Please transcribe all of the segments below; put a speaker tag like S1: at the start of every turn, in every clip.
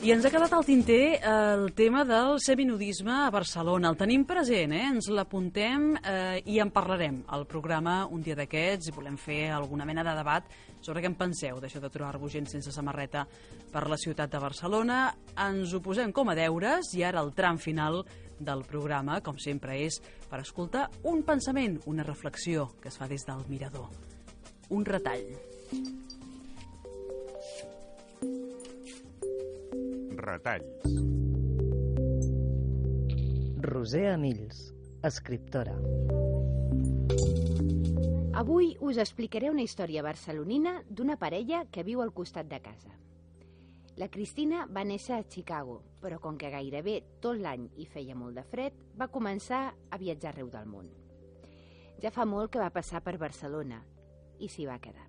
S1: I ens ha quedat al tinter el tema del seminudisme a Barcelona. El tenim present, eh? ens l'apuntem eh, i en parlarem al programa un dia d'aquests i volem fer alguna mena de debat sobre què en penseu d'això de trobar-vos gent sense samarreta per la ciutat de Barcelona. Ens ho posem com a deures i ara el tram final del programa, com sempre, és per escoltar un pensament, una reflexió que es fa des del mirador. Un retall.
S2: Retalls.
S3: Roser Amills, escriptora.
S4: Avui us explicaré una història barcelonina d'una parella que viu al costat de casa. La Cristina va néixer a Chicago, però com que gairebé tot l'any hi feia molt de fred, va començar a viatjar arreu del món. Ja fa molt que va passar per Barcelona i s'hi va quedar.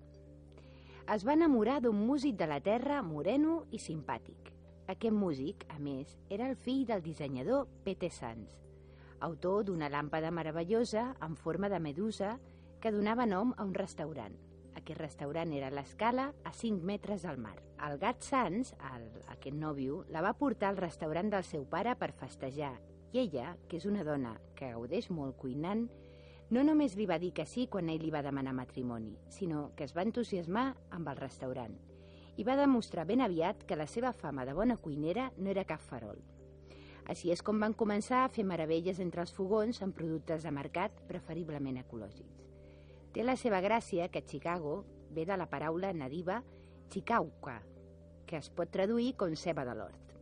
S4: Es va enamorar d'un músic de la terra moreno i simpàtic. Aquest músic, a més, era el fill del dissenyador Pete Sanz, autor d'una làmpada meravellosa en forma de medusa que donava nom a un restaurant. Aquest restaurant era l'escala a 5 metres del mar. El gat Sanz, el, aquest nòvio, la va portar al restaurant del seu pare per festejar i ella, que és una dona que gaudeix molt cuinant, no només li va dir que sí quan ell li va demanar matrimoni, sinó que es va entusiasmar amb el restaurant i va demostrar ben aviat que la seva fama de bona cuinera no era cap farol. Així és com van començar a fer meravelles entre els fogons amb productes de mercat preferiblement ecològics. Té la seva gràcia que Chicago ve de la paraula nadiva chicauca, que es pot traduir com ceba de l'hort.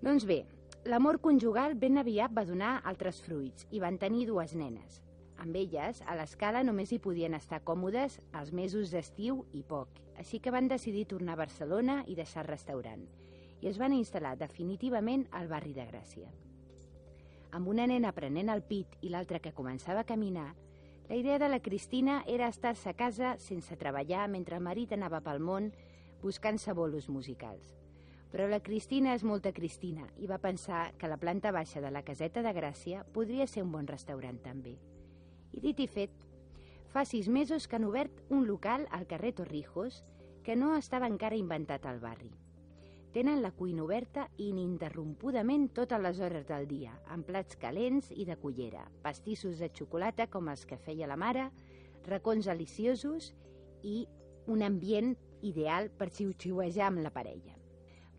S4: Doncs bé, l'amor conjugal ben aviat va donar altres fruits i van tenir dues nenes. Amb elles, a l'escala només hi podien estar còmodes els mesos d'estiu i poc, així que van decidir tornar a Barcelona i deixar el restaurant, i es van instal·lar definitivament al barri de Gràcia. Amb una nena prenent el pit i l'altra que començava a caminar, la idea de la Cristina era estar-se a casa sense treballar mentre el marit anava pel món buscant-se bolos musicals. Però la Cristina és molta Cristina i va pensar que la planta baixa de la caseta de Gràcia podria ser un bon restaurant també. I dit i fet, fa sis mesos que han obert un local al carrer Torrijos que no estava encara inventat al barri. Tenen la cuina oberta ininterrompudament totes les hores del dia, amb plats calents i de cullera, pastissos de xocolata com els que feia la mare, racons deliciosos i un ambient ideal per xiu-xiuejar amb la parella.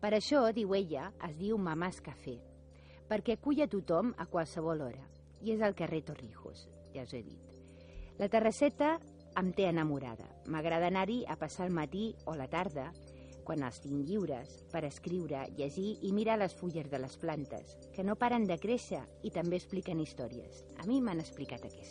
S4: Per això, diu ella, es diu Mamàs Café, perquè acull a tothom a qualsevol hora, i és al carrer Torrijos ja us he dit. La terrasseta em té enamorada. M'agrada anar-hi a passar el matí o la tarda, quan els tinc lliures, per escriure, llegir i mirar les fulles de les plantes, que no paren de créixer i també expliquen històries. A mi m'han explicat aquesta.